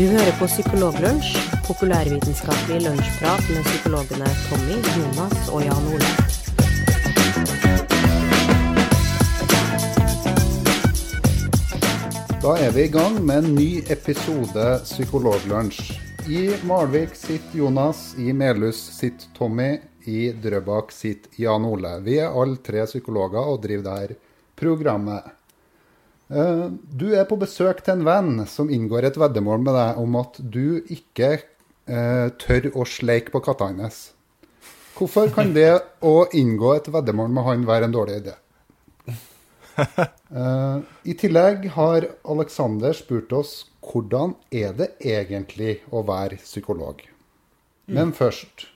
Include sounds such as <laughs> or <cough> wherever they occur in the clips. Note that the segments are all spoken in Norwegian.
Du hører på Psykologlunsj, populærvitenskapelig lunsjprat med psykologene Tommy, Jonas og Jan Ole. Da er vi i gang med en ny episode Psykologlunsj. I Malvik sitter Jonas, i Melhus sitter Tommy, i Drøbak sitter Jan Ole. Vi er alle tre psykologer og driver der programmet. Eh, Du er på besøk til en venn som inngår et veddemål med deg om at du ikke eh, tør å sleike på katta hans. Hvorfor kan det å inngå et veddemål med han være en dårlig idé? Uh, <laughs> I tillegg har Alexander spurt oss hvordan er det egentlig å være psykolog. Men først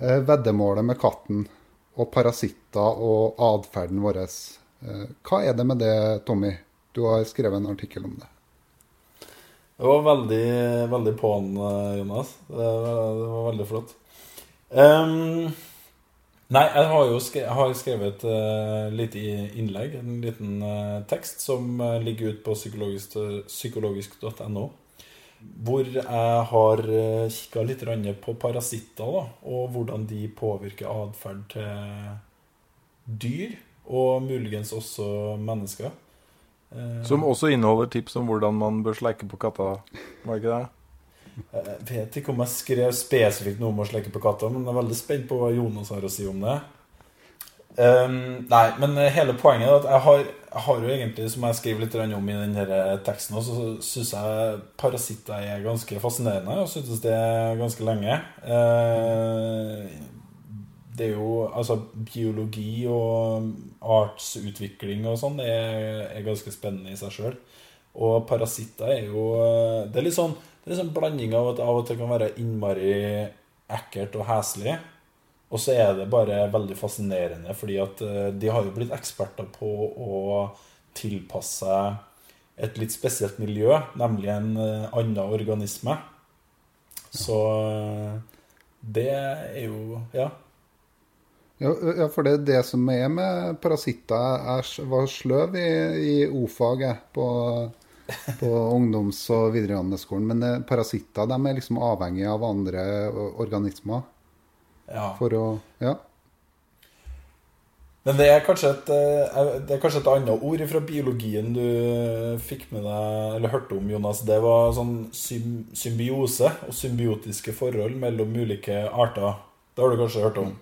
uh, veddemålet med katten og parasitter og atferden vår. Uh, hva er det med det, Tommy? Du har skrevet en artikkel om det. Det var veldig, veldig på'n, Jonas. Det var, det var veldig flott. Um, nei, jeg har jo skrevet, jeg har skrevet et uh, lite innlegg, en liten uh, tekst, som eh, ligger ute på psykologisk- psykologisk.no. Hvor jeg har kikka litt på parasitter, da, og hvordan de påvirker atferd til dyr, og muligens også mennesker. Eh, Som også inneholder tips om hvordan man bør sleike på katta. Var ikke det? Jeg vet ikke om jeg skrev spesifikt noe om å sleike på katta, men jeg er veldig spent på hva Jonas har å si om det. Um, nei, men hele poenget er at jeg har, jeg har jo egentlig, som jeg skriver litt om i denne teksten, også, så syns jeg parasitter er ganske fascinerende, og syntes det ganske lenge. Eh, det er jo altså biologi og artsutvikling og sånn er, er ganske spennende i seg sjøl. Og parasitter er jo Det er litt sånn det er litt sånn blanding av at av og til kan være innmari ekkelt og heslig. Og så er det bare veldig fascinerende, fordi at eh, de har jo blitt eksperter på å tilpasse seg et litt spesielt miljø, nemlig en eh, annen organisme. Så eh, det er jo Ja. Ja, for det er det som er med parasitter. Jeg var sløv i, i O-faget på, på ungdoms- og videregående skolen. Men eh, parasitter de er liksom avhengig av andre organismer ja. for å Ja. Men det er kanskje et, eh, det er kanskje et annet ord fra biologien du fikk med deg, eller hørte om, Jonas. Det var sånn symbiose og symbiotiske forhold mellom ulike arter. Det har du kanskje hørt om?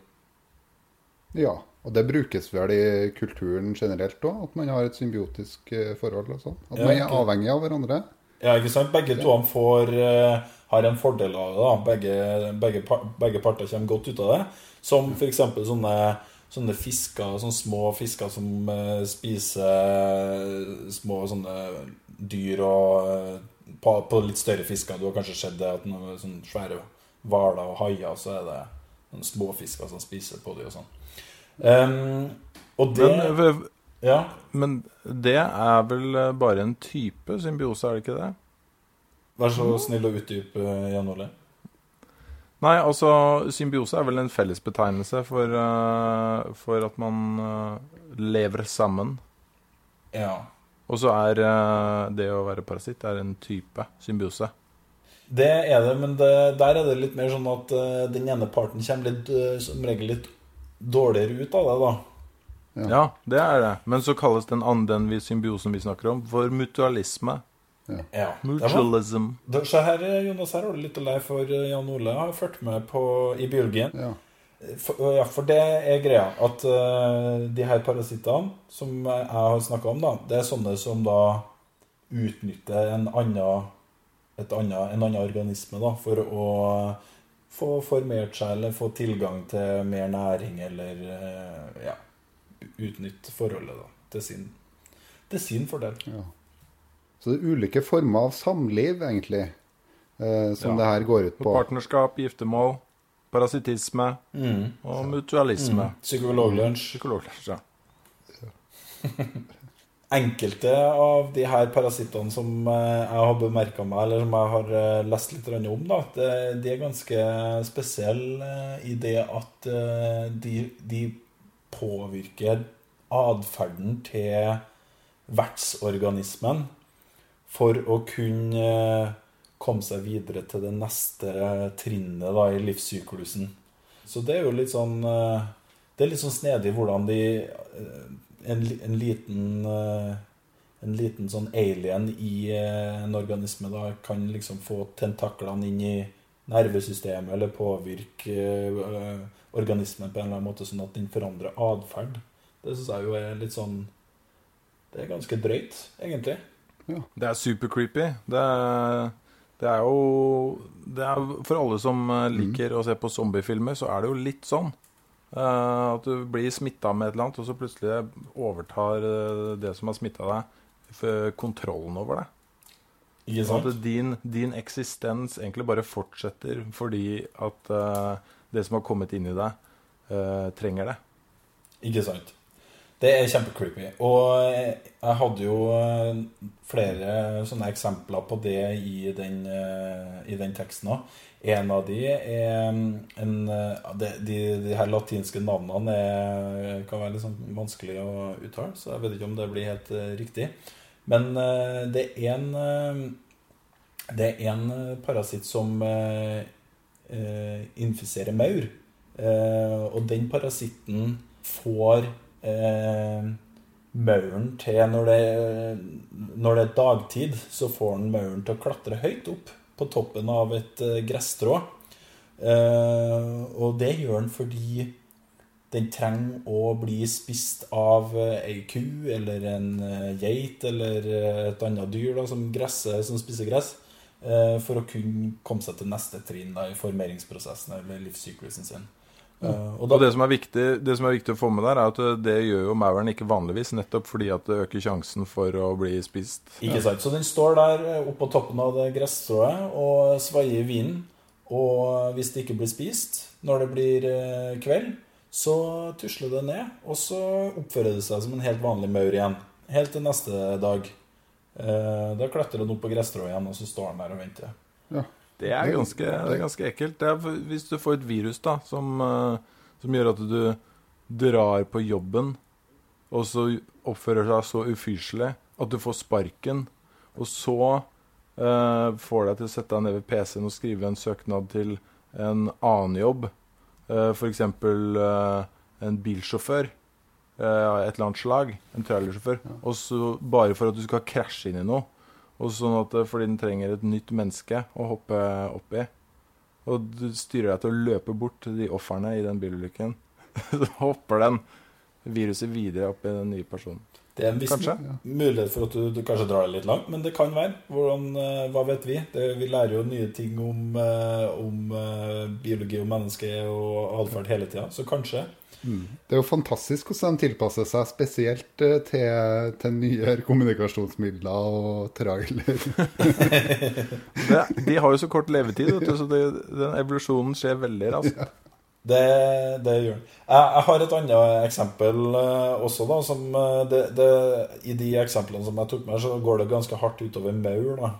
Ja. Og det brukes vel i kulturen generelt òg, at man har et symbiotisk eh, forhold. og sånn. At Ja, man er avhengig av hverandre. Ja, ikke sant? Begge to får, eh, har en fordel av det. da. Begge, begge, begge parter kommer godt ut av det. Som f.eks. sånne, sånne fisker, sånne små fisker som eh, spiser små sånne dyr og på, på litt større fisker. Du har kanskje sett det at noen sånne svære hvaler og haier, så er det noen små fisker som spiser på dem og sånn. Em, og det Men, Ja. men det er vel eh, bare en type symbiose, er det ikke det? Vær så snill å utdype, Jan Ole. Nei, altså symbiose er vel en fellesbetegnelse for, uh, for at man uh, lever sammen. Ja. Og så er uh, det å være parasitt er en type symbiose. Det er det, men det, der er det litt mer sånn at eh, den ene parten kommer litt, eh, som regel litt dårligere ut av det, da. Ja. Ja, det er det. Men så kalles den andre vi- symbiosen vi snakker om, for mutualisme. Ja. Mutualism. da, se her, eh, Jonas, her har du litt å lære, for eh, Jan Ole har fulgt med på, i biologien. Ja. For, ja, for det er greia at uh, de her parasittene som jeg har snakka om, da, det er sånne som da utnytter en annen, et annet, en annen organisme da, for å få formert seg eller få tilgang til mer næring eller eh, ja, utnytte forholdet da, til sin, til sin fordel. Så det er ulike former av samliv, egentlig, eh, som Ja. det her går ut på. partnerskap, giftermål, parasittisme og mutualisme. Psykologlunsj. Psykologlunsj, ja. <laughs> Enkelte av de her parasittene som eh, jeg har bemerka meg, eller som jeg har eh, lest litt om, da, det, de er ganske spesielle eh, i det at eh, de, de påvirker atferden til vertsorganismen for å kunne eh, komme seg videre til det neste trinnet da, i livssyklusen. Så det er jo litt sånn eh, Det er litt sånn snedig hvordan de eh, En, en liten eh, en liten sånn alien i en organisme da kan liksom få tentaklene inn i nervesystemet eller påvirke organismen på en eller annen måte, sånn at den forandrer atferd. Det syns jeg jo er litt sånn Det er ganske drøyt, egentlig. Ja. Det er super creepy. Det er, det er jo det er, For alle som eh, mm. liker mm. å se på zombiefilmer, så er det jo litt sånn. Uh, at du blir smitta med et eller annet, og så plutselig overtar uh, det som har smitta deg, kontrollen over deg. Ikke sant? At din, din, eksistens egentlig bare fortsetter fordi at uh, det som har kommet inn i deg, trenger det. Ikke sant. Det er kjempecreepy. Og jeg hadde jo eh, flere sånne eksempler på det i den, uh, i den teksten òg. En av de er mm, en, eh, de, de, de, her latinske navnene er, kan være litt sånn vanskelig å uttale, så jeg vet ikke om det blir helt riktig. Men det er en Det er en parasitt som infiserer maur. Og den parasitten får eh, mauren til når det, når det, er dagtid, så får den mauren til å klatre høyt opp på toppen av et eh, gresstrå. Eh, og det gjør den fordi den trenger å bli spist av eh, ei ku eller en geit eller et annet dyr da, som, gresser, som spiser gress, for å kunne komme seg til neste trinn da, i formeringsprosessen eller livssyklusen sin. Uh, og, da, og det, som viktig, det, som er viktig, å få med der, er at det gjør jo mauren ikke vanligvis, nettopp fordi at det øker sjansen for å bli spist. Ikke sant. Så den står der eh, oppå toppen av det gresstrået og svaier i vinden. Og hvis det ikke blir spist når det blir eh, kveld, så tusler det ned, og så oppfører det seg som en helt vanlig maur igjen. Helt til neste dag. Da klatrer den opp på gresstrået igjen, og så står den der og venter. Ja. Det er ganske, det er ganske ekkelt. Er, hvis du får et virus da, som, uh, som, gjør at du drar på jobben, og så oppfører seg så ufyselig at du får sparken, og så uh, får deg til å sette deg ned ved PC-en og skrive en søknad til en annen jobb, uh, f.eks. Uh, en bilsjåfør av et eller annet slag, en trailersjåfør, ja. og så bare for at du skal krasje inn i noe, og sånn at, eh, fordi den trenger et nytt menneske å hoppe oppi. Og du styrer deg til å løpe bort til de ofrene i den bilulykken. <laughs> Så hopper den viruset videre opp i den nye personen. Det er en viss kanskje? mulighet for at du, du, kanskje drar det litt langt, men det kan være. Hvordan, uh, hva vet vi? Det, vi lærer jo nye ting om, uh, om uh, biologi og menneske og atferd hele tida, så kanskje. Mm. Det er jo fantastisk hvordan de tilpasser seg spesielt eh, til, til nyere kommunikasjonsmidler og trailer. <laughs> det, de har jo så kort levetid, du, så det, den evolusjonen skjer veldig raskt. Ja. Det, det, gjør den. Jeg, jeg, har et annet eksempel uh, også. da, som uh, det, det, I de eksemplene som jeg tok med, så går det ganske hardt utover maur. da.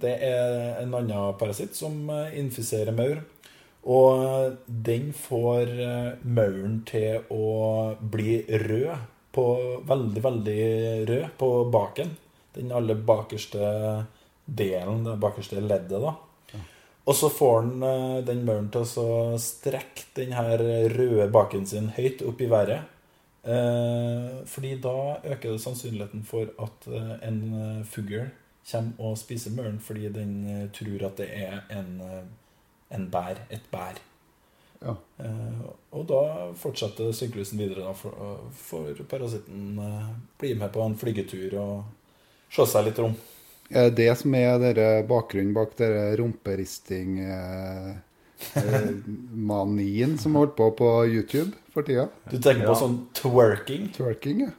Det, er en annen parasitt som infiserer maur. Og den får eh, mauren til å bli rød, på, veldig, veldig rød på baken. Den aller bakerste delen, det bakerste leddet, da. Og så får den, eh, den mauren til å strekke den her røde baken sin høyt opp i været. Eh, fordi da øker det sannsynligheten for at en fugl kommer og spiser mauren fordi den tror at det er en en bær, et bær. Ja. Eh, og da fortsetter syklusen videre, da, for, for parasitten blir bli med på en flygetur og se seg litt rom. Er det det som er dere bakgrunnen bak dere rumperisting eh, eh, <laughs> manien som holdt på på YouTube for tida? Du tenker på sånn twerking? Twerking, ja.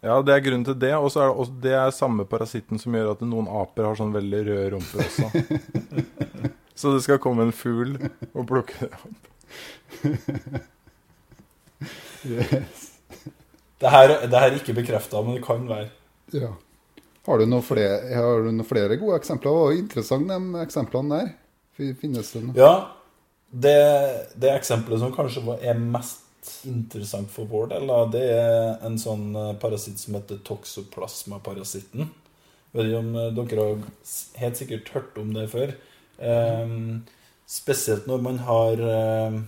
Ja, det er grunnen til det. Og så er det, også, det er samme parasitten som gjør at noen aper har sånn veldig røde rumper også. <laughs> Så det skal komme en fugl og plukke det opp. yes. Det her, det her er ikke bekrefta, men det kan være. Ja. Har du noen flere, har flere gode eksempler? Det var interessant, de eksemplene der. Finnes det noe? Ja. Det, det eksempelet som kanskje er mest interessant for vår del, det er en sånn eh, parasitt som heter toxoplasma-parasitten. Vet ikke om eh, dere har helt sikkert hørt om det før. Eh, spesielt når man har eh,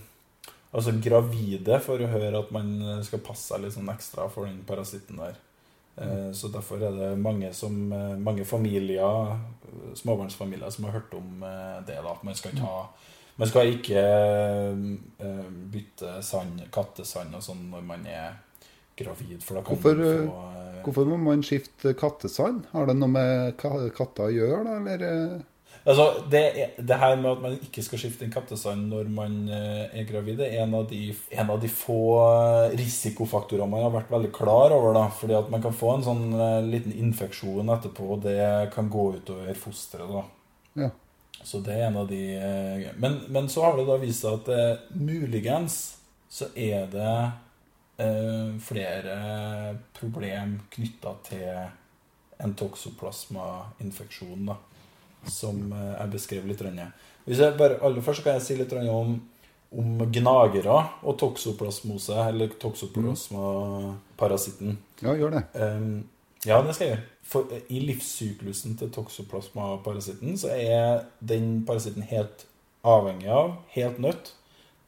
altså gravide, for å høre at man skal passe seg litt sånn ekstra for den parasitten der. Eh, så derfor er det mange, som, eh, mange familier, eh, småbarnsfamilier, som har hørt om det. da, man skal ikke ha man skal ikke bytte sand, kattesand og sånn når man er gravid, for da kan Hvorfor, man få Hvorfor må man skifte kattesand? Har det noe med katter å gjøre, da? Eller? Altså, det, det her med at man ikke skal skifte en kattesand når man eh, er gravid, det er en av de, en av de få eh, risikofaktorene man har vært veldig klar over. da, fordi at man kan få en sånn eh, liten infeksjon etterpå, og det kan gå utover fosteret. da. Ja. Så det er en av de men, men så har det da vist seg at eh, muligens så er det eh, flere problem knytta til en toksoplasma-infeksjon, da, som eh, jeg beskrev litt. Hvis jeg bare, aller først kan jeg si litt om, om gnagere og toksoplasmose, eller toksoplasmaparasitten. Ja, gjør det. Um, ja, det skal jeg gjøre. For eh, I livssyklusen til toksoplasmaparasitten så er den parasitten helt avhengig av, helt nødt,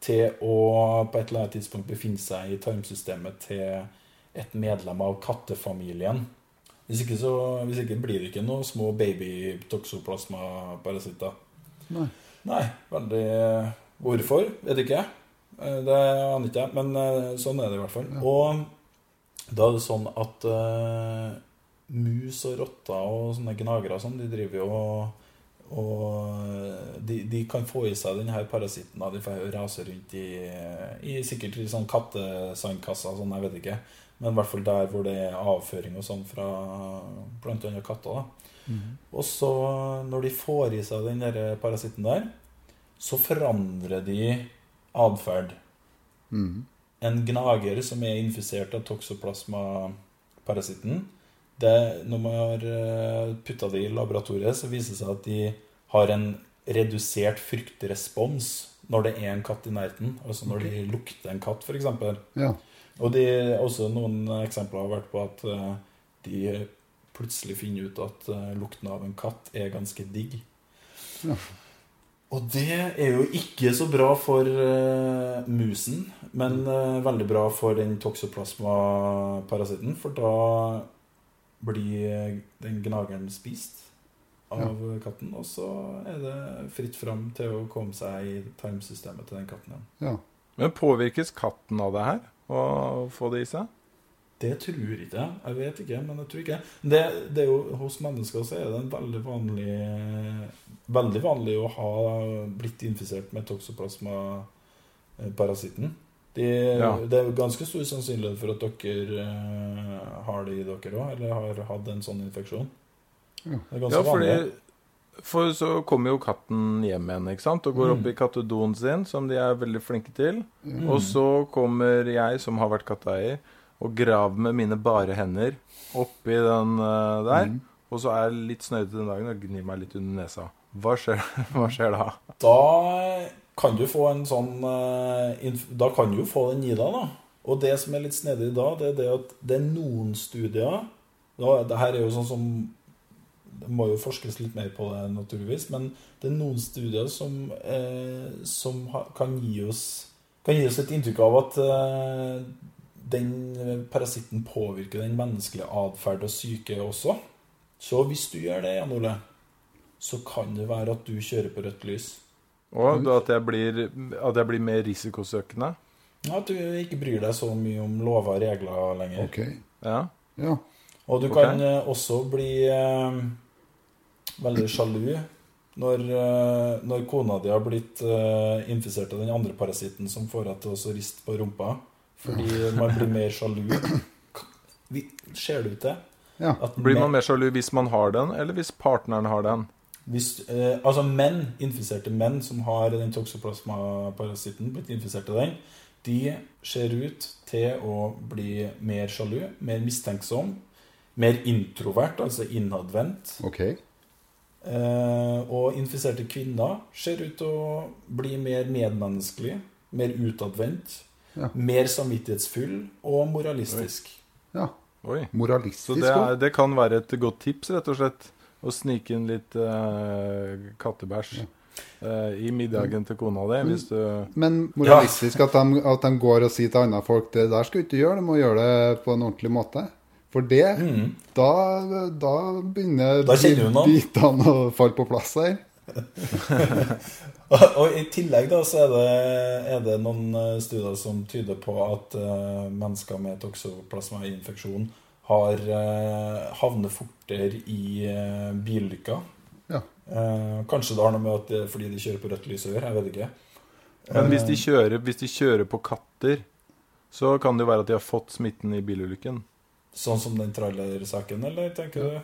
til å på et eller annet tidspunkt befinne seg i tarmsystemet til et medlem av kattefamilien. Hvis ikke, så, hvis ikke blir det ikke noen små baby-toksoplasmaparasitter. Nei. Nei, veldig Hvorfor? Vet ikke. jeg. Det aner ikke jeg, men eh, sånn er det i hvert fall. Og da er det sånn at uh, mus og rotter og sånne gnagere og sånn, de driver jo og, og de, de kan få i seg denne parasitten. De får rase rundt i, i sikkert i sånn kattesandkasser sånn, jeg vet ikke. Men i hvert fall der hvor det er avføring og sånn fra annet katter. da. Og så, når de får i seg den der parasitten der, så forandrer de atferd. Mm. En gnager som er infisert av toksoplasmaparasitten det, Når man har putta det i laboratoriet, så viser det seg at de har en redusert fryktrespons når det er en katt i nærheten. Altså når de lukter en katt, f.eks. Ja. Og det er også noen eksempler har vært på at eh, de plutselig finner ut at eh, lukten av en katt er ganske digg. Ja. Og det er jo ikke så bra for uh, musen, men uh, veldig bra for den toksoplasmaparasitten, for da blir den gnageren spist av katten, og så er det fritt fram til å komme seg i tarmsystemet til den katten igjen. ja. Men påvirkes katten av det her? Å få det i seg? Det tror ikke jeg. Jeg vet ikke, men jeg tror ikke. Det, det er jo, hos mennesker så er det en veldig vanlig Veldig vanlig å ha blitt infisert med toksoplasmaparasitten. De, Ja. Det er ganske stor sannsynlighet for at dere eh, har det i dere òg, eller har hatt en sånn infeksjon. Det er ganske Ja, fordi vanlig. For så kommer jo katten hjem igjen ikke sant? og går opp Mm. i kattedoen sin, som de er veldig flinke til. Mm. Og så kommer jeg, som har vært katteeier, og graver med mine bare hender oppi den uh, der. Mm. Og så er jeg litt snøyete den dagen og gnir meg litt under nesa. Hva skjer, <laughs> hva skjer da? Da kan du få en sånn eh, Da kan du jo få den i deg, da. Og det som er litt snedig da, det er det at det er noen studier da, Det her er jo sånn som Det må jo forskes litt mer på det, naturligvis. Men det er noen studier som, eh, som kan gi oss Kan gi oss et inntrykk av at eh, den parasitten påvirker den menneskelige atferd og syke også. Så hvis du gjør det, Jan Ole, så kan det være at du kjører på rødt lys. Og at jeg blir, at jeg blir mer risikosøkende? Ja, At du ikke bryr deg så mye om lover og regler lenger. Ok. Ja. Ja. Og du kan eh, også bli eh, veldig sjalu når, eh, når kona di har blitt eh, infisert av den andre parasitten som får henne til å så riste på rumpa. Fordi man blir mer sjalu. Ser det ut du til? Ja. At Blir man mer sjalu hvis man har den, eller hvis partneren har den? Hvis, eh, altså menn, infiserte menn som har den toksoplasmaparasitten, blitt infisert av den, de ser ut til å bli mer sjalu, mer mistenksom, mer introvert, altså innadvendt. Ok. Eh, og infiserte kvinner ser ut til å bli mer medmenneskelig, mer utadvendt, Ja. mer samvittighetsfull og moralistisk. Ja. Oi. Så Moralistisk det, òg. er, det kan være et godt tips, rett og slett. Å snike inn litt uh, kattebæsj eh, i middagen til kona di. Hvis du Men moralistisk at, de, at de går og sier til andre folk det der skal du ikke gjøre, du må gjøre det på en ordentlig måte. For det, da, da begynner Da bitene å falle på plass her. <laughs> Og i tillegg da så er det, er det noen eh, studier som tyder på at uh, mennesker med toksoplasmainfeksjon har uh, havner fortere i uh, bilulykker. Ja. Uh, kanskje det har noe med at det er fordi de kjører på rødt lys å gjøre, jeg vet ikke. Men hvis de, kjører, hvis de kjører på katter, så kan det jo være at de har fått smitten i bilulykken. Sånn som den trailersaken, eller tenker du?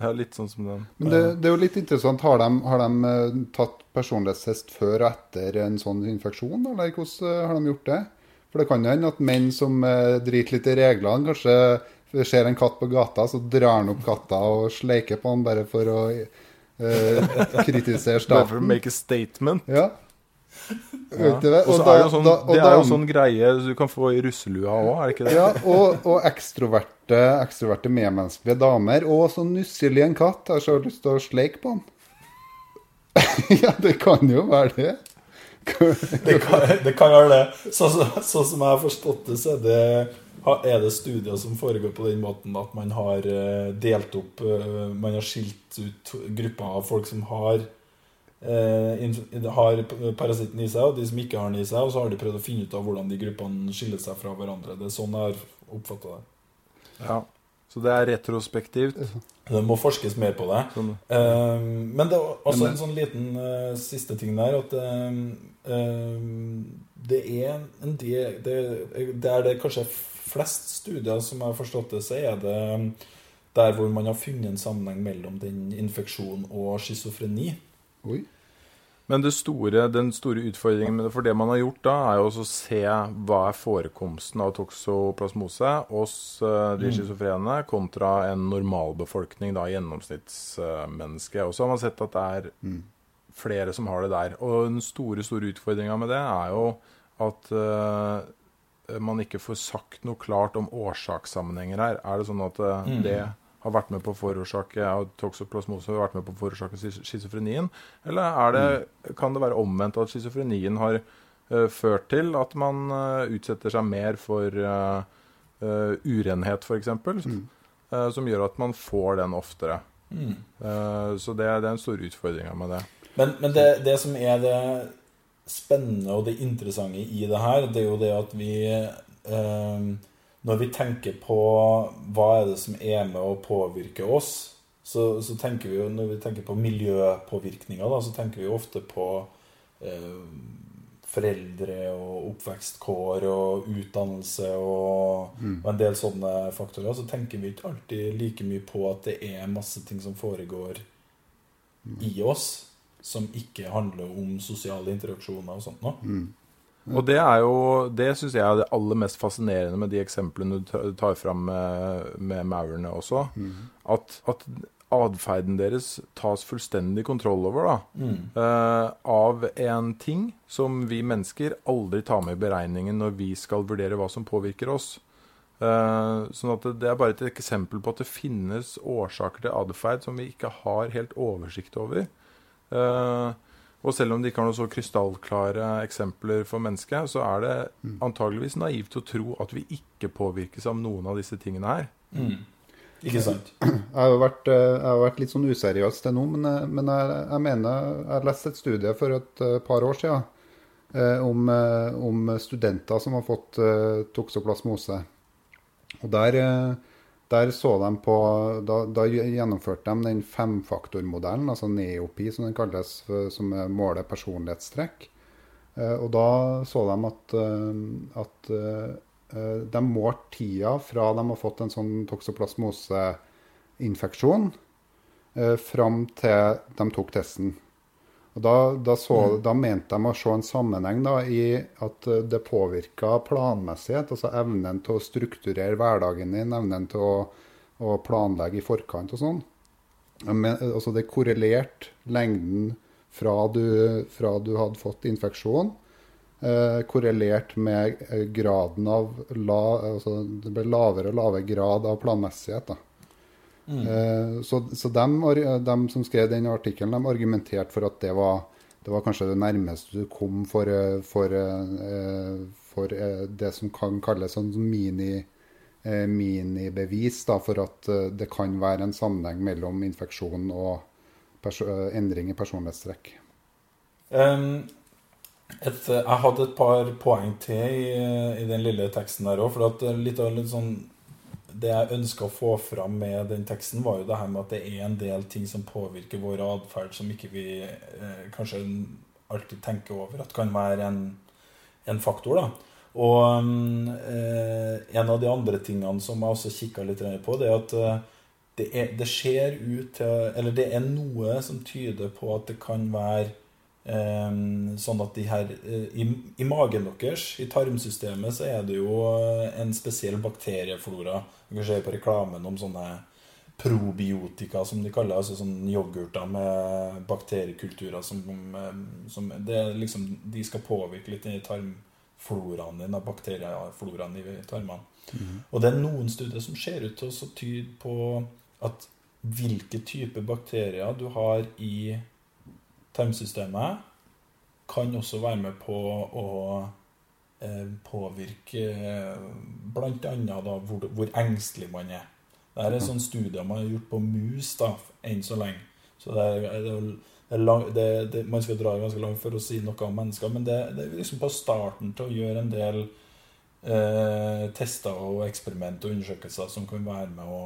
Ja, litt sånn som den. Men det, det er jo litt interessant. Har de, har de eh, tatt personlighetstest før og etter en sånn infeksjon, eller hvordan eh, har de gjort det? For det kan jo hende at menn som eh, driter litt i reglene, kanskje ser en katt på gata, så drar han opp katta og sleiker på han bare for å eh, kritisere <laughs> Bare for å make a statement. Ja. Ja. Og så da- er det sånn, da- og det er da- jo sånn greie du kan få i russelua òg, er det ikke det? Ja, og, og ekstroverte, ekstroverte medmenneskelige damer. Og så nusselig en katt. Jeg har så lyst til å sleike på den. <laughs> ja, det kan jo være det. Det kan, det kan være det. Sånn som, så som jeg har forstått det, så er det, er det studier som foregår på den måten at man har eh, delt opp eh, Man har skilt ut grupper av folk som har har parasitten i seg, og de som ikke har den i seg. Og så har de prøvd å finne ut av hvordan de gruppene skiller seg fra hverandre. Det er sånn jeg har oppfatta det. Ja. Så det er retrospektivt. Det må forskes mer på det. Sånn. Eh, men det er også en sånn liten eh, siste ting der at eh, eh, det er en del det, det er det kanskje flest studier som jeg har forstått det, så er det der hvor man har funnet en sammenheng mellom den infeksjonen og schizofreni. Oi. Men det store, den store utfordringen med det, for det man har gjort da, er jo også å se hva er forekomsten av toksoplasmose hos eh, de schizofrene kontra en normalbefolkning, da, gjennomsnittsmenneske. Og så har man sett at det er flere som har det der. Og den store, store utfordringa med det er jo at uh, man ikke får sagt noe klart om årsakssammenhenger her. Er det sånn at eh, det har vært med på å forårsake ja, toksoplasmose har vært med på å forårsake schizofrenien? Eller er det, kan det være omvendt at schizofrenien har uh, ført til at man uh, utsetter seg mer for uh, urenhet, f.eks., uh, som gjør at man får den oftere? Eh, så det, det er en stor utfordring med det. Men, men det, det som er det spennende og det interessante i det her, det er jo det at vi Når vi tenker på hva er det som er med å påvirke oss, så, så tenker vi jo Når vi tenker på miljøpåvirkninger, da, så tenker vi jo ofte på eh, foreldre og oppvekstkår og utdannelse og, og en del sånne faktorer. Så tenker vi ikke alltid like mye på at det er masse ting som foregår i oss som ikke handler om sosiale interaksjoner og sånt noe. Og det er jo, det syns jeg er det aller mest fascinerende med de eksemplene du tar fram med, med maurene også. At, at atferden deres tas fullstendig kontroll over, da. Eh, av en ting som vi mennesker aldri tar med i beregningen når vi skal vurdere hva som påvirker oss. Eh, sånn at det, det er bare et eksempel på at det finnes årsaker til atferd som vi ikke har helt oversikt over. Eh, og selv om det ikke har noen så krystallklare eksempler for mennesket, så er det antageligvis naivt å tro at vi ikke påvirkes av noen av disse tingene her. Ikke sant? <clears throat> Jeg har vært, eh, jeg har vært litt sånn useriøs til nå, men, jeg- men jeg, jeg mener Jeg har lest et studie for et eh, par år siden eh, om, eh, om studenter som har fått eh, toksoplasmose. Og der, eh, der så de på Da, da gjennomførte de den femfaktormodellen, altså NEOPI som den kalles, som eh, måler personlighetstrekk. Eh, Og da så de at, eh, at de målte tida fra de har fått en sånn toksoplasmoseinfeksjon, fram til de tok testen. Og da, da, så, da mente de å se en sammenheng da, i at eh, det påvirka planmessighet, altså evnen til å strukturere hverdagen din, evnen til å, å planlegge i forkant og sånn. Men, eh, altså det korrelerte lengden fra du, fra du hadde fått infeksjon, eh, korrelert med eh, graden av la, altså Det ble lavere og lavere grad av planmessighet. da. Eh, så så de, de, som skrev den artikkelen, de argumenterte for at det var, det var kanskje det nærmeste du kom for, eh, for, eh, for det som kan kalles sånn mini, minibevis da, for at det kan være en sammenheng mellom infeksjon og endring i personlighetstrekk. Um, et, jeg hadde et par poeng til i, i den lille teksten der òg. For at litt av litt sånn Det jeg ønska å få fram med den teksten, var jo det her med at det er en del ting som påvirker vår atferd, som ikke vi eh, kanskje alltid tenker over at kan være en, en faktor. da. Og eh, en av de andre tingene som jeg også kikka litt på, det er at eh, det, er, det skjer ut til Eller det er noe som tyder på at det kan være sånn at de her eh, i, I magen deres, i tarmsystemet, så er det jo eh, en spesiell bakterieflora. Du kan se på reklamen om sånne probiotika, som de kaller. Altså sånn yoghurter med bakteriekulturer som, eh, som det liksom, De skal påvirke litt i tarmfloraen din, bakteriefloraen i tarmene. Og det er noen studier som ser ut til å tyde på at hvilke typer bakterier du har i tarmsystemet, kan også være med på å eh, påvirke eh, bl.a. Hvor, hvor engstelig man er. Dette er sånne studier man har gjort på mus da, enn så lenge. Så det er, det er, det er lang, det, man skal dra ganske langt for å si noe om mennesker, men det er liksom på starten til å gjøre en del eh, tester og eksperiment og undersøkelser som kan være med å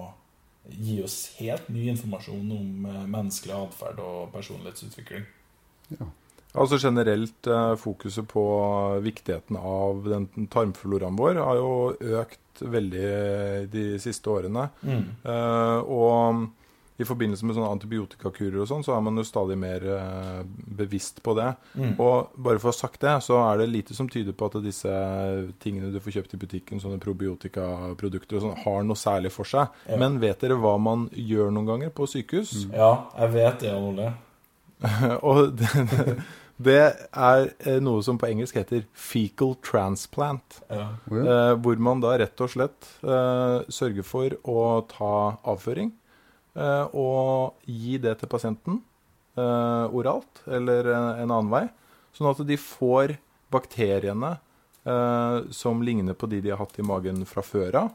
gi oss helt ny informasjon om eh, menneskelig atferd og personlighetsutvikling. Ja. Altså generelt eh, fokuset på viktigheten av den tarmfloraen vår har jo økt veldig de siste årene. Mm. og i forbindelse med sånne antibiotikakurer og sånn, så er man jo stadig mer eh, bevisst på det. Mm. Og bare for å ha sagt det, så er det lite som tyder på at disse tingene du får kjøpt i butikken, sånne probiotikaprodukter og sånn, har noe særlig for seg. Ja. Men vet dere hva man gjør noen ganger på sykehus? Ja, jeg vet det, Ole. <laughs> og det, det er eh, noe som på engelsk heter fecal transplant. Ja. Eh, hvor man da rett og slett uh, sørger for å ta avføring og gi det til pasienten eh, oralt eller en, en annen vei, sånn at de får bakteriene eh, som ligner på de de har hatt i magen fra før av,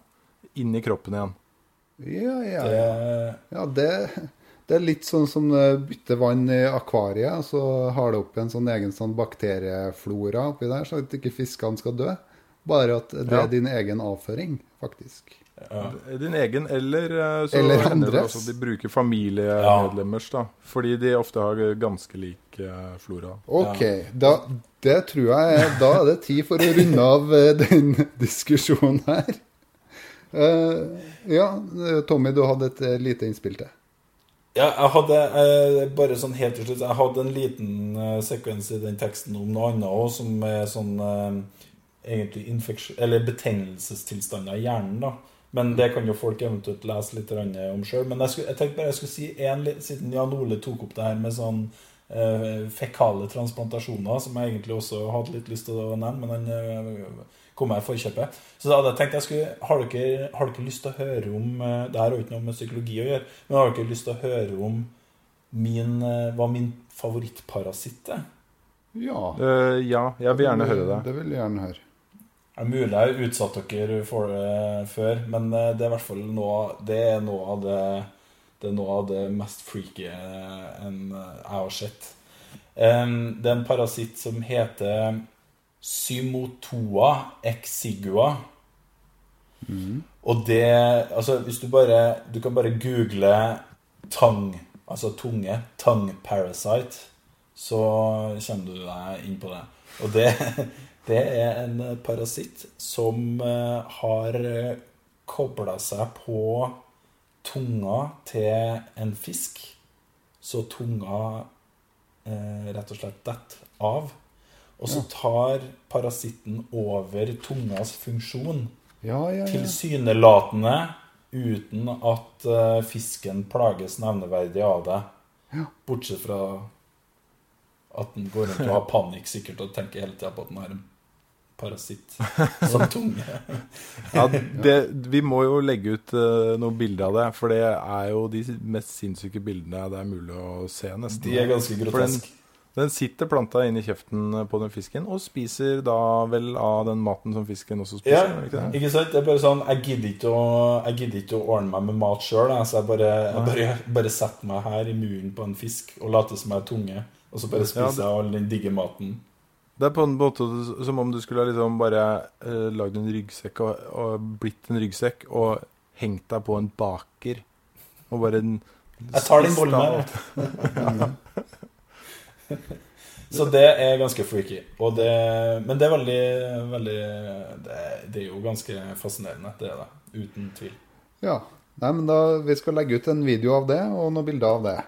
inn i kroppen igjen. Ja, ja, ja. ja det, det er litt sånn som eh, bytte vann i akvariet, så har det opp en sånn egen sånn bakterieflora oppi der, så at ikke fiskene skal dø. Bare at det er din egen avføring, faktisk. Ja. Din egen, eller eh, så Eller hender det andres. også at de bruker familiemedlemmers, da. Fordi de ofte har ganske lik eh, flora. OK, da, det tror jeg er, Da er det tid for å runde av eh, den <laughs> diskusjonen her. Uh, ja, Tommy, du hadde et lite innspill til. Ja, jeg hadde eh, bare sånn helt til slutt Jeg hadde en liten eh, sekvens i den teksten om noe annet òg, som er sånn eh, egentlig infeksjon... Eller betennelsestilstander i hjernen, da. Men det kan jo folk eventuelt lese litt om sjøl. Men jeg, skulle, jeg tenkte bare jeg skulle si en, siden Jan Ole tok opp det her med sånn eh, fekale transplantasjoner, som jeg egentlig også hadde litt lyst til å nevne, men han eh, kom meg i forkjøpet. Så da hadde jeg tenkt jeg skulle, har dere, har dere lyst til å høre om eh, Det her har jo ikke noe med psykologi å gjøre, men har dere lyst til å høre om min, eh, hva min favorittparasitt er? Ja, Uh, ja, jeg vil gjerne høre det. Det vil jeg gjerne høre. Det er mulig jeg har utsatt dere for det før, men eh, det er i hvert fall noe Det er noe av det Det er noe av det mest freaky eh, enn eh, jeg har sett. Det er en parasitt som heter Symotoa exigua. Og det Altså, hvis du bare Du kan bare google tang, altså tunge, tongue parasite, så kommer du deg inn på det. Og det, <laughs> det er en parasitt som eh, har kobla seg på tunga til en fisk, så tunga eh, rett og slett detter av. Og så tar parasitten over tungas funksjon Ja, ja, ja. tilsynelatende uten at eh, fisken plages nevneverdig av det. Ja. Bortsett fra At den går rundt og har panikk sikkert og tenker hele tida på at den har en parasitt <laughs> som tunge. <laughs> Ja, det, vi må jo legge ut uh, noen bilder av det, for det er jo de mest sinnssyke bildene det er mulig å se, nesten. De er ganske groteske. Den sitter planta inn i kjeften på den fisken og spiser da vel av den maten som fisken også spiser. Ja, ikke, ikke, sant? Det er bare sånn Jeg gidder ikke å, gidder ikke å ordne meg med mat sjøl, så jeg bare, jeg bare, bare setter meg her i muren på en fisk og later som jeg er tunge, og så bare spiser jeg ja, all den digge maten. Det er på en måte som om du skulle ha liksom bare uh, lagd en ryggsekk og, og, blitt en ryggsekk og hengt deg på en baker og bare en, Jeg tar din bolle med. <laughs> Så det er ganske freaky. Det, men det er veldig, veldig det, det, er jo ganske fascinerende. Det er det. Uten tvil. Ja. Nei, men da, Vi skal legge ut en video av det og noen bilder av det.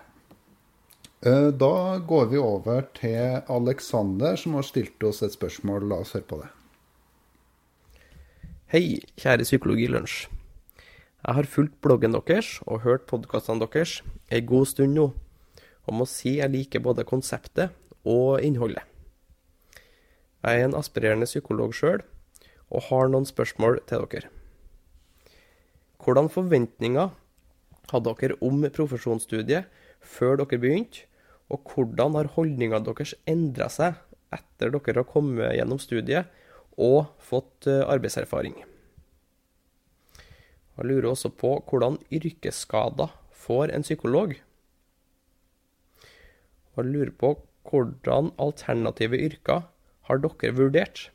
Eh, da går vi over til Aleksander, som har stilt oss et spørsmål. La oss høre på det. Hei, kjære Psykologilunsj. Jeg har fulgt bloggen deres og hørt podkastene deres ei god stund nå, og må si jeg liker både konseptet og innholdet. Jeg er en aspirerende psykolog sjøl, og har noen spørsmål til dere. Hvordan forventninger hadde dere om profesjonsstudiet før dere begynte, og hvordan har holdninga deres endra seg etter dere har kommet gjennom studiet og fått eh, arbeidserfaring? Jeg lurer også på hvordan yrkesskader får en psykolog. Og jeg lurer på hvordan alternative yrker har dere vurdert?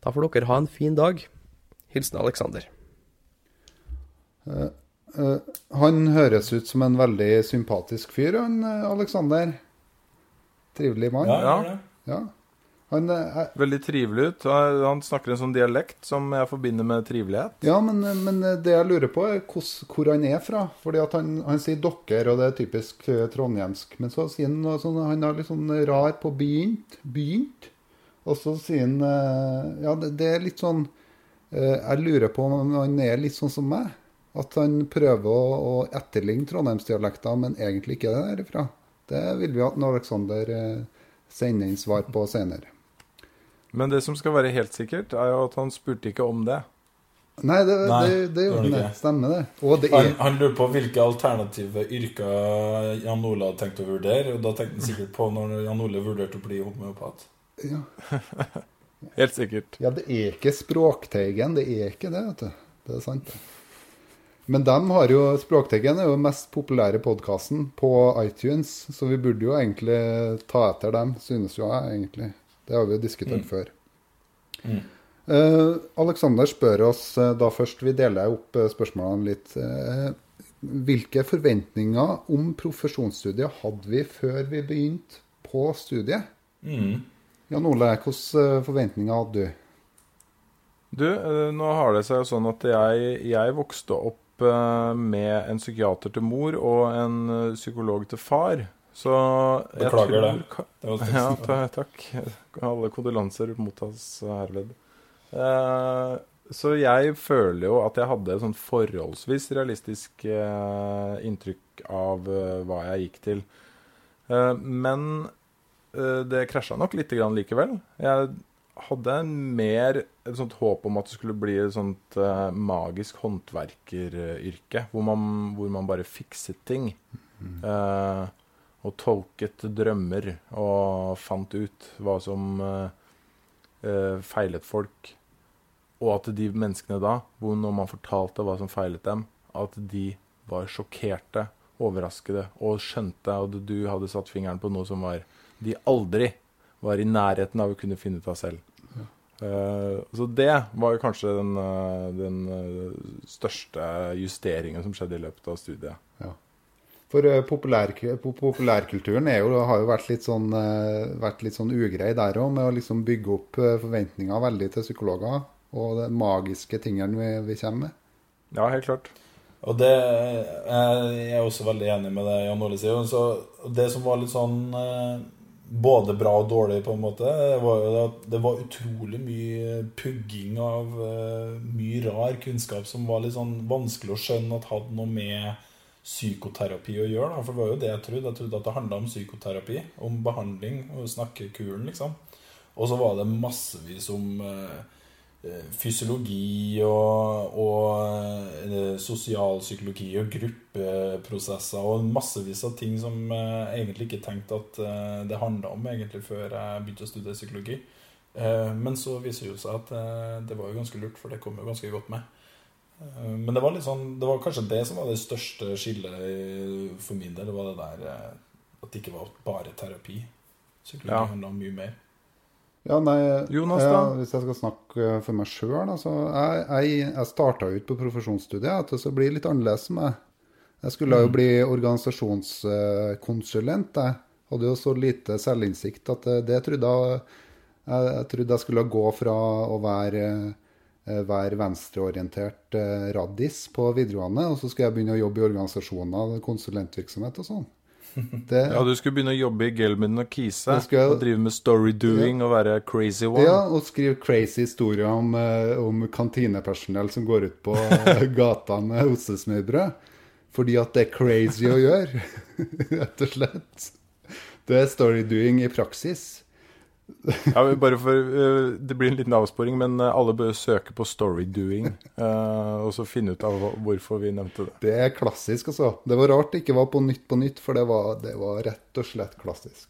Da får dere ha en fin dag. Hilsen Aleksander. Uh, han høres ut som en veldig sympatisk fyr, han uh, Aleksander. Trivelig mann. Ja, ja. ja. Han, er... veldig trivelig ut. Han snakker en sånn dialekt som jeg forbinder med trivelighet. Ja, men, men det jeg lurer på, er hos, hvor han er fra. Fordi han, han, sier 'dokker', og det er typisk trondhjemsk. Men så sier han noe sånn Han er litt sånn rar på 'begynt'. Begynt. Og så sier han Ja, det, det er litt sånn Jeg lurer på om han er litt sånn som meg. At han prøver å, å etterligne trondheimsdialekter, men egentlig ikke er derifra. Det vil vi at Aleksander eh, sender inn svar på senere. Men det som skal være helt sikkert, er jo at han spurte ikke om det. Nei, det, Nei, det, det gjorde han. Stemmer det. det er... han, han lurer på hvilke alternative yrker Jan Ole hadde tenkt å vurdere. Og da tenkte han sikkert på når Jan Ole vurderte å bli homeopat. Ja. <laughs> Helt sikkert. Ja, det er ikke Språkteigen. Det er ikke det, vet du. Det er sant, det. Men de har jo Språkteigen er jo den mest populære podkasten på iTunes, så vi burde jo egentlig ta etter dem, synes jo jeg egentlig. Det har vi jo diskutert mm. før. Mm. Uh, Alexander spør oss uh, da først, vi deler opp uh, spørsmålene litt. hvilke forventninger om profesjonsstudiet hadde vi før vi begynte på studiet? Mm. Jan Ole, hvilke forventninger hadde du? Du, nå har det seg jo sånn at jeg, jeg vokste opp Eh, med en psykiater til mor og en eh, psykolog til far. Så Beklager det. det ja, takk. Alle kondolanser mottas herved. Eh, så jeg føler jo at jeg hadde et sånn forholdsvis realistisk eh, inntrykk av hva jeg gikk til. Men det krasja nok lite grann likevel. Jeg hadde mer et sånt håp om at det skulle bli et sånt uh, magisk håndverkeryrke. Hvor man, hvor man bare fikset ting. Mm. Uh, og tolket drømmer og fant ut hva som uh, feilet folk. Og at de menneskene da, hvor når man fortalte hva som feilet dem, at de var sjokkerte, overraskede og skjønte at du hadde satt fingeren på noe som var de aldri var i nærheten av å kunne finne ut av selv. Uh, så det var kanskje den, uh, den uh, største justeringen som skjedde i løpet av studiet. Ja. For populær, populærkulturen jo, har jo vært litt sånn, vært litt sånn ugrei der òg, med å liksom bygge opp forventninger veldig til psykologer og de magiske tingene vi, vi kommer med. Ja, helt klart. Og det Jeg er også veldig enig med det Jan Ole sier. Så det som var litt sånn både bra og dårlig, på en måte. Var jo at det var utrolig mye pugging av uh, mye rar kunnskap som var litt sånn vanskelig å skjønne at hadde noe med psykoterapi å gjøre. Da. For det var jo det jeg trodde. Jeg trodde at det handla om psykoterapi. Om behandling og snakkekuren, liksom. Og så var det massevis om eh, eh fysiologi og, og eh, sosialpsykologi og gruppeprosesser og massevis av ting som jeg egentlig ikke tenkte at eh, det handla om egentlig før jeg begynte å studere psykologi. Eh, men så viser det seg at eh, det var jo ganske lurt, for det kom jo ganske godt med. Eh, men det var, litt sånn, det var kanskje det som var det største skillet for min del. Det var det der at det ikke var bare terapi. Psykologi ja. handla mye mer. Ja, nei, Jonas, da? hvis jeg skal snakke for meg sjøl altså, Jeg, jeg, jeg starta ut på profesjonsstudiet. At det blir litt annerledes med meg. Jeg skulle mm. jo bli organisasjonskonsulent. Jeg hadde jo så lite selvinnsikt at det, det trodde jeg jeg, jeg trodde jeg skulle gå fra å være, eh, være venstreorientert eh, raddis på videregående, og så skulle jeg begynne å jobbe i organisasjoner, konsulentvirksomhet og sånn. Det, ja, du skulle begynne å jobbe i Gelman og Kise jeg, og drive med storydoing ja, og være crazy one? Ja, og skrive crazy historier om, eh, om kantinepersonell som går ut på <laughs> gata med ostesmørbrød. Fordi at det er crazy å gjøre, <laughs> rett og slett. Det er storydoing i praksis. <laughs> ja, bare for, uh, Det blir en liten avsporing, men uh, alle bør søke på storydoing. Uh, og så finne ut av hvorfor vi nevnte det. Det er klassisk, altså. Det var rart det ikke var på Nytt på Nytt, for det var, det var rett og slett klassisk.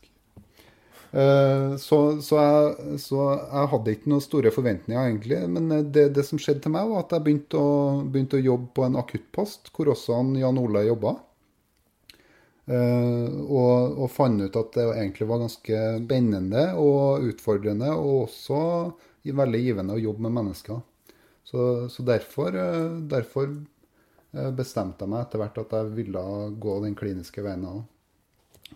Så, så, jeg, så, jeg, hadde ikke noen store forventninger, egentlig. Men det, det, som skjedde til meg, var at jeg begynte å, begynte å jobbe på en akuttpost, hvor også han, Jan Ole jobba. Uh, og, og, fant ut at det egentlig var ganske spennende og utfordrende, og også veldig givende å jobbe med mennesker. Så, så derfor, uh, derfor uh, bestemte jeg meg etter hvert at jeg ville gå den kliniske veien.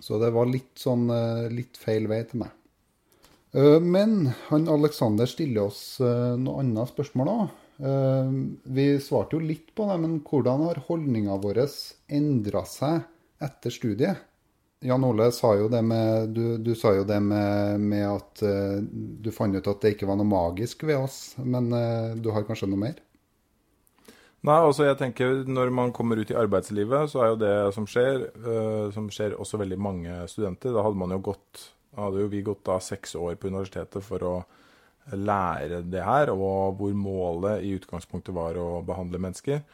Så det var litt sånn litt feil vei til meg. Men han Aleksander stiller oss noe annet spørsmål òg. Vi svarte jo litt på det, men hvordan har holdninga vår endra seg etter studiet. Jan Ole sa jo det med, du, du sa jo det med, med at uh, du fant ut at det ikke var noe magisk ved oss. Men uh, du har kanskje noe mer? Nei, altså jeg tenker Når man kommer ut i arbeidslivet, så er jo det som skjer, uh, som skjer også veldig mange studenter. Da hadde man jo gått, hadde jo vi gått da seks år på universitetet for å lære det her, og hvor målet i utgangspunktet var å behandle mennesker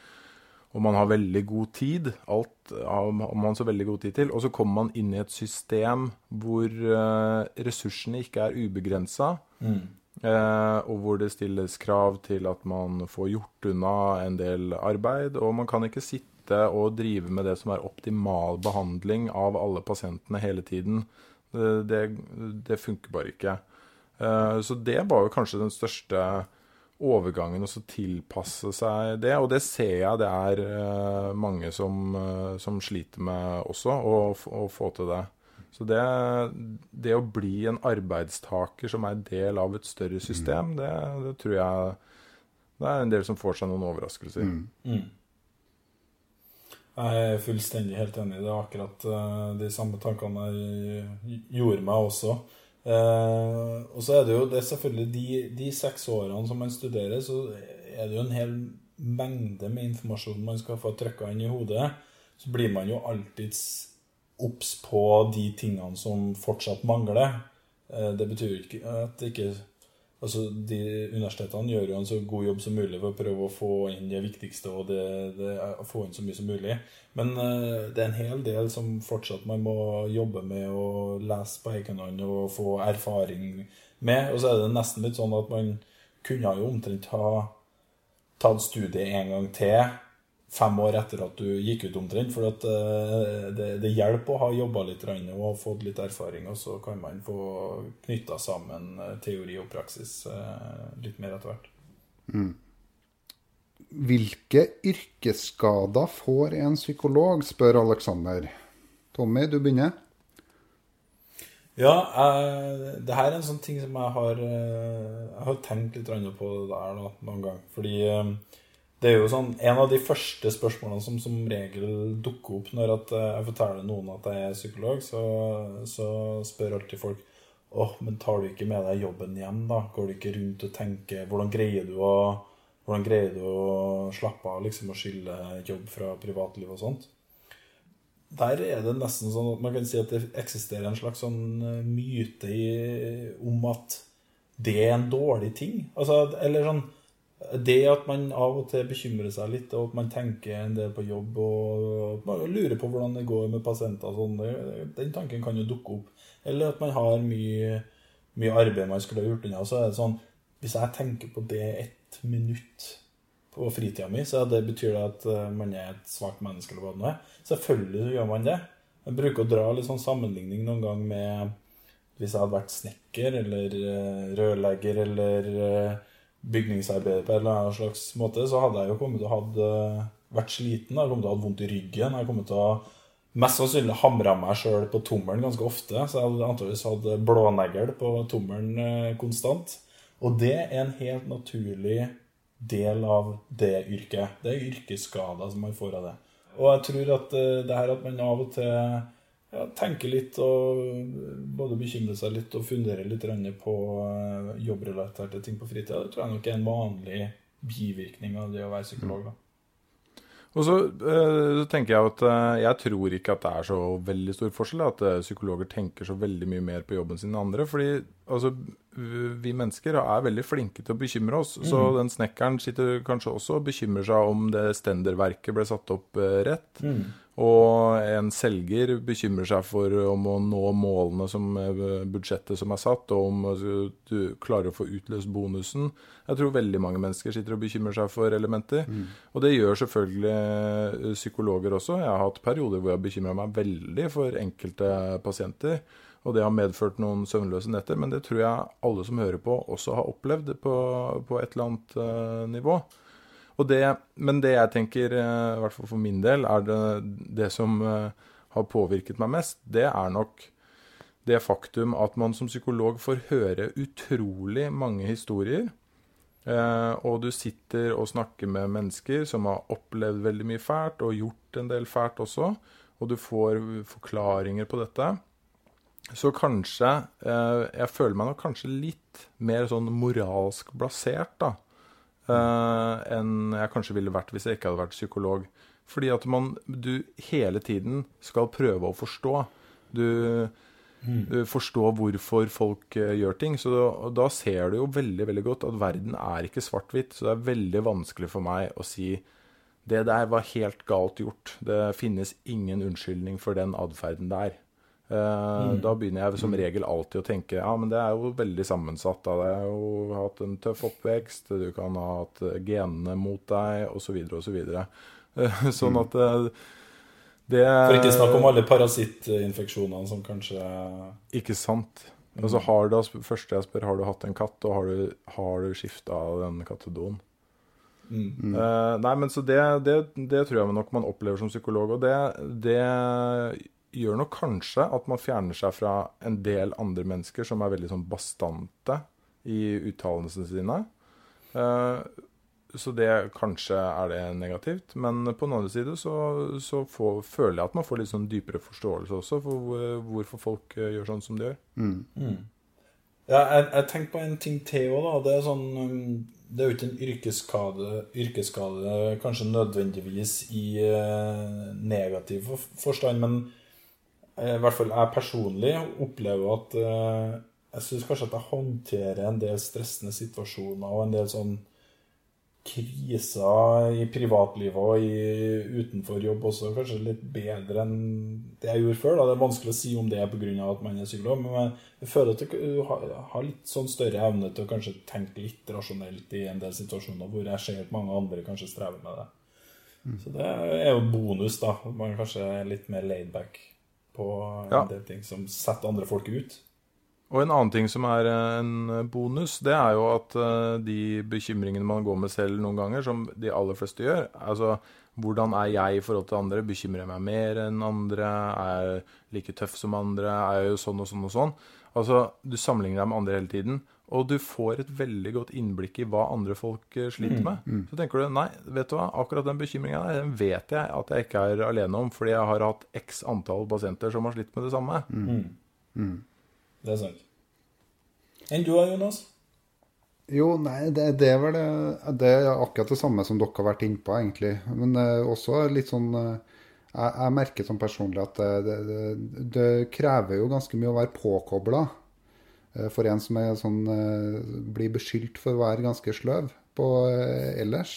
og man har veldig god tid. Alt har man så veldig god tid til. Og så kommer man inn i et system hvor uh, ressursene ikke er ubegrensa. Mm. Uh, og hvor det stilles krav til at man får gjort unna en del arbeid. Og man kan ikke sitte og drive med det som er optimal behandling av alle pasientene hele tiden. Det, det, funker bare ikke. Uh, så det var jo kanskje den største overgangen og så tilpasse seg det. Og det ser jeg det er uh, mange som, uh, som, sliter med også, å, å, få til det. Så det, det, å bli en arbeidstaker som er del av et større system, mm. det, det, tror jeg det er en del som får seg noen overraskelser. Mm. Mm. Jeg er fullstendig helt enig. Det er akkurat uh, de samme tankene jeg gjorde meg også. Uh, og så er det jo det er selvfølgelig de, de, seks årene som man studerer, så er det jo en hel mengde med informasjon man skal få trykka inn i hodet. Så blir man jo alltids obs på de tingene som fortsatt mangler. Uh, det betyr ikke at det ikke Altså, de Universitetene gjør jo en så god jobb som mulig for å prøve å få inn det viktigste og det, det, få inn så mye som mulig. Men uh, det er en hel del som fortsatt man må jobbe med og lese på egen hånd og få erfaring med. Og så er det nesten litt sånn at man kunne jo omtrent ha tatt studiet en gang til fem år etter at du gikk ut omtrent. For at, uh, det, det, hjelper å ha jobba litt og fått litt erfaring, og så kan man få knytta sammen eh, teori og praksis uh, litt mer etter hvert. Mm. Hvilke yrkesskader får en psykolog, spør Aleksander. Tommy, du begynner. Ja, uh, det her er en sånn ting som jeg har, jeg har tenkt litt på det der da, noen gang. Fordi det er jo sånn, En av de første spørsmålene som som regel dukker opp når eh, jeg forteller noen at jeg er psykolog, så, så spør alltid folk åh, men tar du ikke med deg jobben hjem, da? Går du ikke rundt og tenker Hvordan greier du å, hvordan greier du å slappe av liksom, og skille jobb fra privatliv og sånt? der er det nesten sånn at man kan si at det eksisterer en slags sånn eh, myte i, om at det er en dårlig ting. Altså, eller sånn Det at man av og til bekymrer seg litt, og at man tenker en del på jobb og man lurer på hvordan det går med pasienter og sånn, den tanken kan jo dukke opp. Eller at man har mye, mye arbeid man skulle ha gjort unna. Så er det sånn Hvis jeg tenker på det ett minutt på fritida mi, så det betyr det at eh, man er et svakt menneske eller hva det nå er. Selvfølgelig gjør man det. Jeg bruker å dra litt sånn sammenligning noen gang med hvis jeg hadde vært snekker eller eh, rørlegger eller eh, bygningsarbeider på en eller annen slags måte, så hadde jeg jo kommet til å ha vært sliten. Jeg kommet til å ha vondt i ryggen. Jeg kommet til å mest sannsynlig hamra meg sjøl på tommelen ganske ofte. Så jeg hadde antakeligvis hatt blånegl på tommelen eh, konstant. Og det er en helt naturlig del av det yrket. Det er yrkesskader som man får av det. Og jeg tror at eh, det her at man av og til ja, tenke litt og både bekymre seg litt og fundere litt på eh, jobbrelaterte ting på fritida, det tror jeg nok er en vanlig bivirkning av det å være psykolog. da. Og så, eh, så tenker jeg at eh, jeg tror ikke at det er så veldig stor forskjell. At eh, psykologer tenker så veldig mye mer på jobben sin enn andre. Fordi altså, vi mennesker er veldig flinke til å bekymre oss. Så den snekkeren sitter kanskje også og bekymrer seg om det stenderverket ble satt opp rett. rett. Og en selger bekymrer seg for om å nå målene som eh, budsjettet som er satt, og om altså, du klarer å få utløst bonusen. Jeg tror veldig mange mennesker sitter og bekymrer seg for elementer. Og det gjør selvfølgelig eh, psykologer også. Jeg har hatt perioder hvor jeg bekymra meg veldig for enkelte pasienter. Og det har medført noen søvnløse netter, men det tror jeg alle som hører på, også har opplevd på, på et eller annet uh, nivå. Det, men det jeg tenker, uh, i hvert fall for min del, er det, det som uh, har påvirket meg mest, det er nok det faktum at man som psykolog får høre utrolig mange historier. Og du sitter og snakker med mennesker som har opplevd veldig mye fælt, og gjort en del fælt også. Og du får forklaringer på dette. Så kanskje eh, Jeg føler meg nok kanskje litt mer sånn moralsk blasert, da eh, enn jeg kanskje ville vært hvis jeg ikke hadde vært psykolog. Fordi at man, du hele tiden skal prøve å forstå. Du, du forstår hvorfor folk eh, gjør ting. Så da, da ser du jo veldig veldig godt at verden er ikke svart-hvitt. Så det er veldig vanskelig for meg å si det der var helt galt gjort. Det finnes ingen unnskyldning for den atferden der. Eh, Da begynner jeg som regel alltid å tenke ja, men det er jo veldig sammensatt. Da. Det er jo hatt en tøff oppvekst, du kan ha hatt genene mot deg, osv., osv. <laughs> Sånn at eh, det For ikke snakk om alle parasittinfeksjonene som kanskje Ikke sant. Altså, har du, første jeg spør, har du hatt en katt, og har du, har du skifta den kattedoen? mm. Uh, nei, men så det, det, det tror jeg nok man opplever som psykolog. Og det, det gjør nok kanskje at man fjerner seg fra en del andre mennesker som er veldig sånn bastante i uttalelsene sine. Eh, så det kanskje er det negativt. Men på den andre side så, så får, føler jeg at man får litt sånn dypere forståelse også for hvor, hvorfor folk eh, gjør sånn som de gjør. Mm. Ja, jeg, jeg tenker på en ting til òg, da. Det er sånn um, Det er jo ikke en yrkesskade, yrkesskade kanskje nødvendigvis i eh, negativ forstand, men i hvert fall jeg personlig opplever at eh, Jeg syns kanskje at jeg håndterer en del stressende situasjoner og en del sånn kriser i privatlivet og i, utenfor jobb også kanskje litt bedre enn det jeg gjorde før. Da. Det er vanskelig å si om det er pga. at man er psykolog, men jeg, føler at du har, litt sånn større evne til å kanskje tenke litt rasjonelt i en del situasjoner hvor jeg ser at mange andre kanskje strever med det. Så det er jo bonus, da. at Man kanskje er litt mer laidback på en Ja. del ting som setter andre folk ut. Og en annen ting som er eh, en bonus, det er jo at eh, de bekymringene man går med selv noen ganger, som de aller fleste gjør Altså, hvordan er jeg i forhold til andre? Bekymrer jeg meg mer enn andre? Er jeg like tøff som andre? Er jeg jo sånn og sånn og sånn? Altså, du sammenligner deg med andre hele tiden, og du får et veldig godt innblikk i hva andre folk eh, sliter med. Så tenker du nei, vet du hva, akkurat den bekymringa der, den vet jeg at jeg ikke er alene om, fordi jeg har hatt x antall pasienter som har slitt med det samme. Det er sant. Enn du da, Jonas? Jo, nei, det, det er vel det, det er akkurat det samme som dere har vært innpå, egentlig. Men eh, også litt sånn eh, jeg, jeg merker sånn personlig at det, det, det, det krever jo ganske mye å være påkobla. For en som er sånn, blir beskyldt for å være ganske sløv på ellers.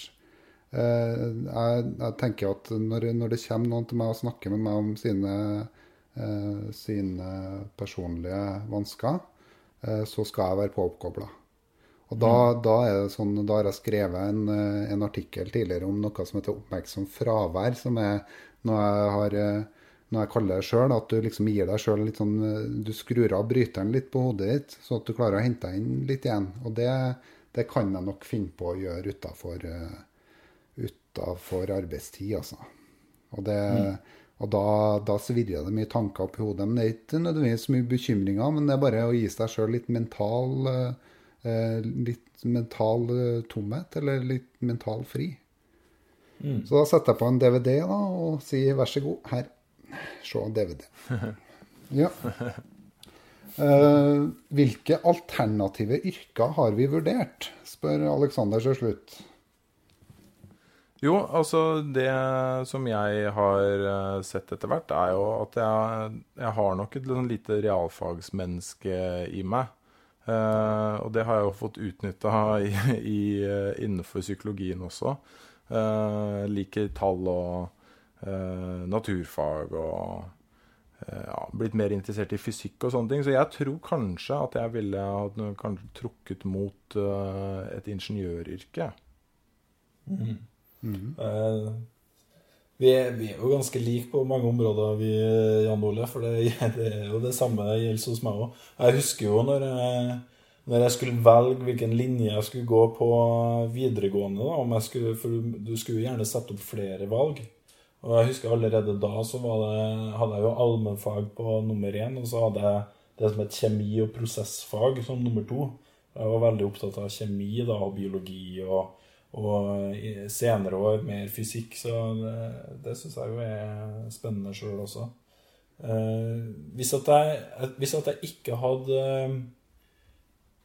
Jeg, jeg tenker at når, når, det kommer noen til meg og snakker med meg om sine, sine personlige vansker, så skal jeg være påkobla. Og da, da, sånn, da, har jeg skrevet en, en, artikkel tidligere om noe som heter oppmerksom fravær, som er når jeg, har, eh, når jeg kaller det sjøl, at du liksom gir deg sjøl litt sånn eh, Du skrur av bryteren litt på hodet ditt, sånn at du klarer å hente deg inn litt igjen. Og det, det kan jeg nok finne på å gjøre utafor, uh, arbeidstid, altså. Og, det, mm. og da, da svirrer det mye tanker opp i hodet. Men det er ikke nødvendigvis mye bekymringer, men det er bare å gi seg sjøl litt mental uh, litt mental tomhet, eller litt mental fri. Mm. Så da setter jeg på en DVD da, og sier vær så god, her, se DVD. Ja. Uh, hvilke alternative yrker har vi vurdert, spør Aleksander til slutt. Jo, altså det som jeg har eh, sett etter hvert, er jo at jeg, jeg har nok et sånn lite realfagsmenneske i meg. Uh, og det har jeg jo fått utnytta innenfor psykologien også. Uh, liker tall og naturfag og uh, ja, blitt mer interessert i fysikk og sånne ting. Så jeg tror kanskje at jeg ville ha kanskje trukket mot et ingeniøryrke. Mm. Mm. Vi er, vi, er, jo ganske like på mange områder, vi, Jan Ole. For det, <laughs> det er jo det samme gjelder hos meg òg. Jeg husker jo når jeg når jeg skulle velge hvilken linje jeg skulle gå på videregående da, skulle, For du skulle gjerne sette opp flere valg. Og jeg husker allerede da så det, hadde jeg jo allmennfag på nummer én, og så hadde jeg det som het kjemi- og prosessfag som nummer to. Jeg var veldig opptatt av kjemi da, og biologi, og, og senere år mer fysikk. Så det, det syns jeg jo er spennende sjøl også. Eh, hvis, at jeg, hvis at jeg ikke hadde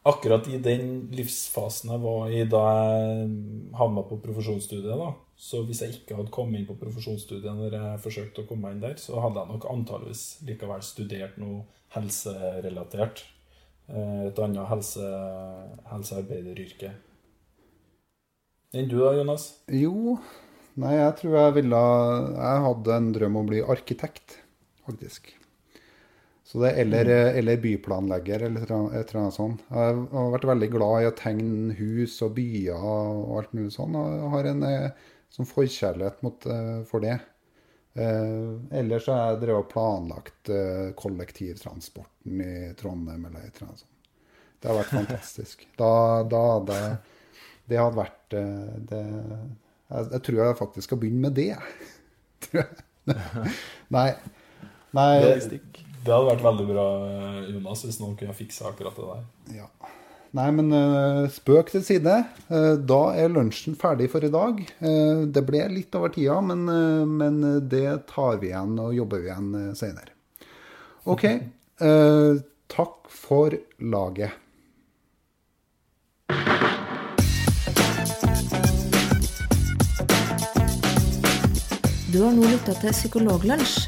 akkurat i den livsfasen jeg var i da jeg havna på profesjonsstudiet, da, så hvis jeg ikke hadde kommet inn på profesjonsstudiet når jeg forsøkte å komme inn der, så hadde jeg nok antageligvis likevel studert noe helserelatert. Eh, et annet helse, helsearbeideryrke. Enn du da, Jonas? Jo, nei, jeg tror jeg ville Jeg hadde en drøm om å bli arkitekt, faktisk. Så det, eller, mm. eller, byplanlegger, eller et eller annet sånt. Jeg har vært veldig glad i å tegne hus og byer og alt mulig sånn. Og jeg har en sånn forkjærlighet mot, uh, for det. Uh, ellers har jeg drevet og planlagt uh, kollektivtransporten i Trondheim eller et eller annet sånt. Det har vært fantastisk. Da, da hadde Det hadde vært det, jeg, jeg, tror jeg faktisk skal begynne med det. <laughs> Nei. Nei. Det, det hadde vært veldig bra, Jonas, hvis noen kunne fikse akkurat det der. Ja. Nei, men uh, spøk til side. Uh, da er lunsjen ferdig for i dag. Uh, det ble litt over tida, men, men, det tar vi igjen og jobber vi igjen uh, seinere. OK. takk for laget. Du har nå lytta til Psykologlunsj.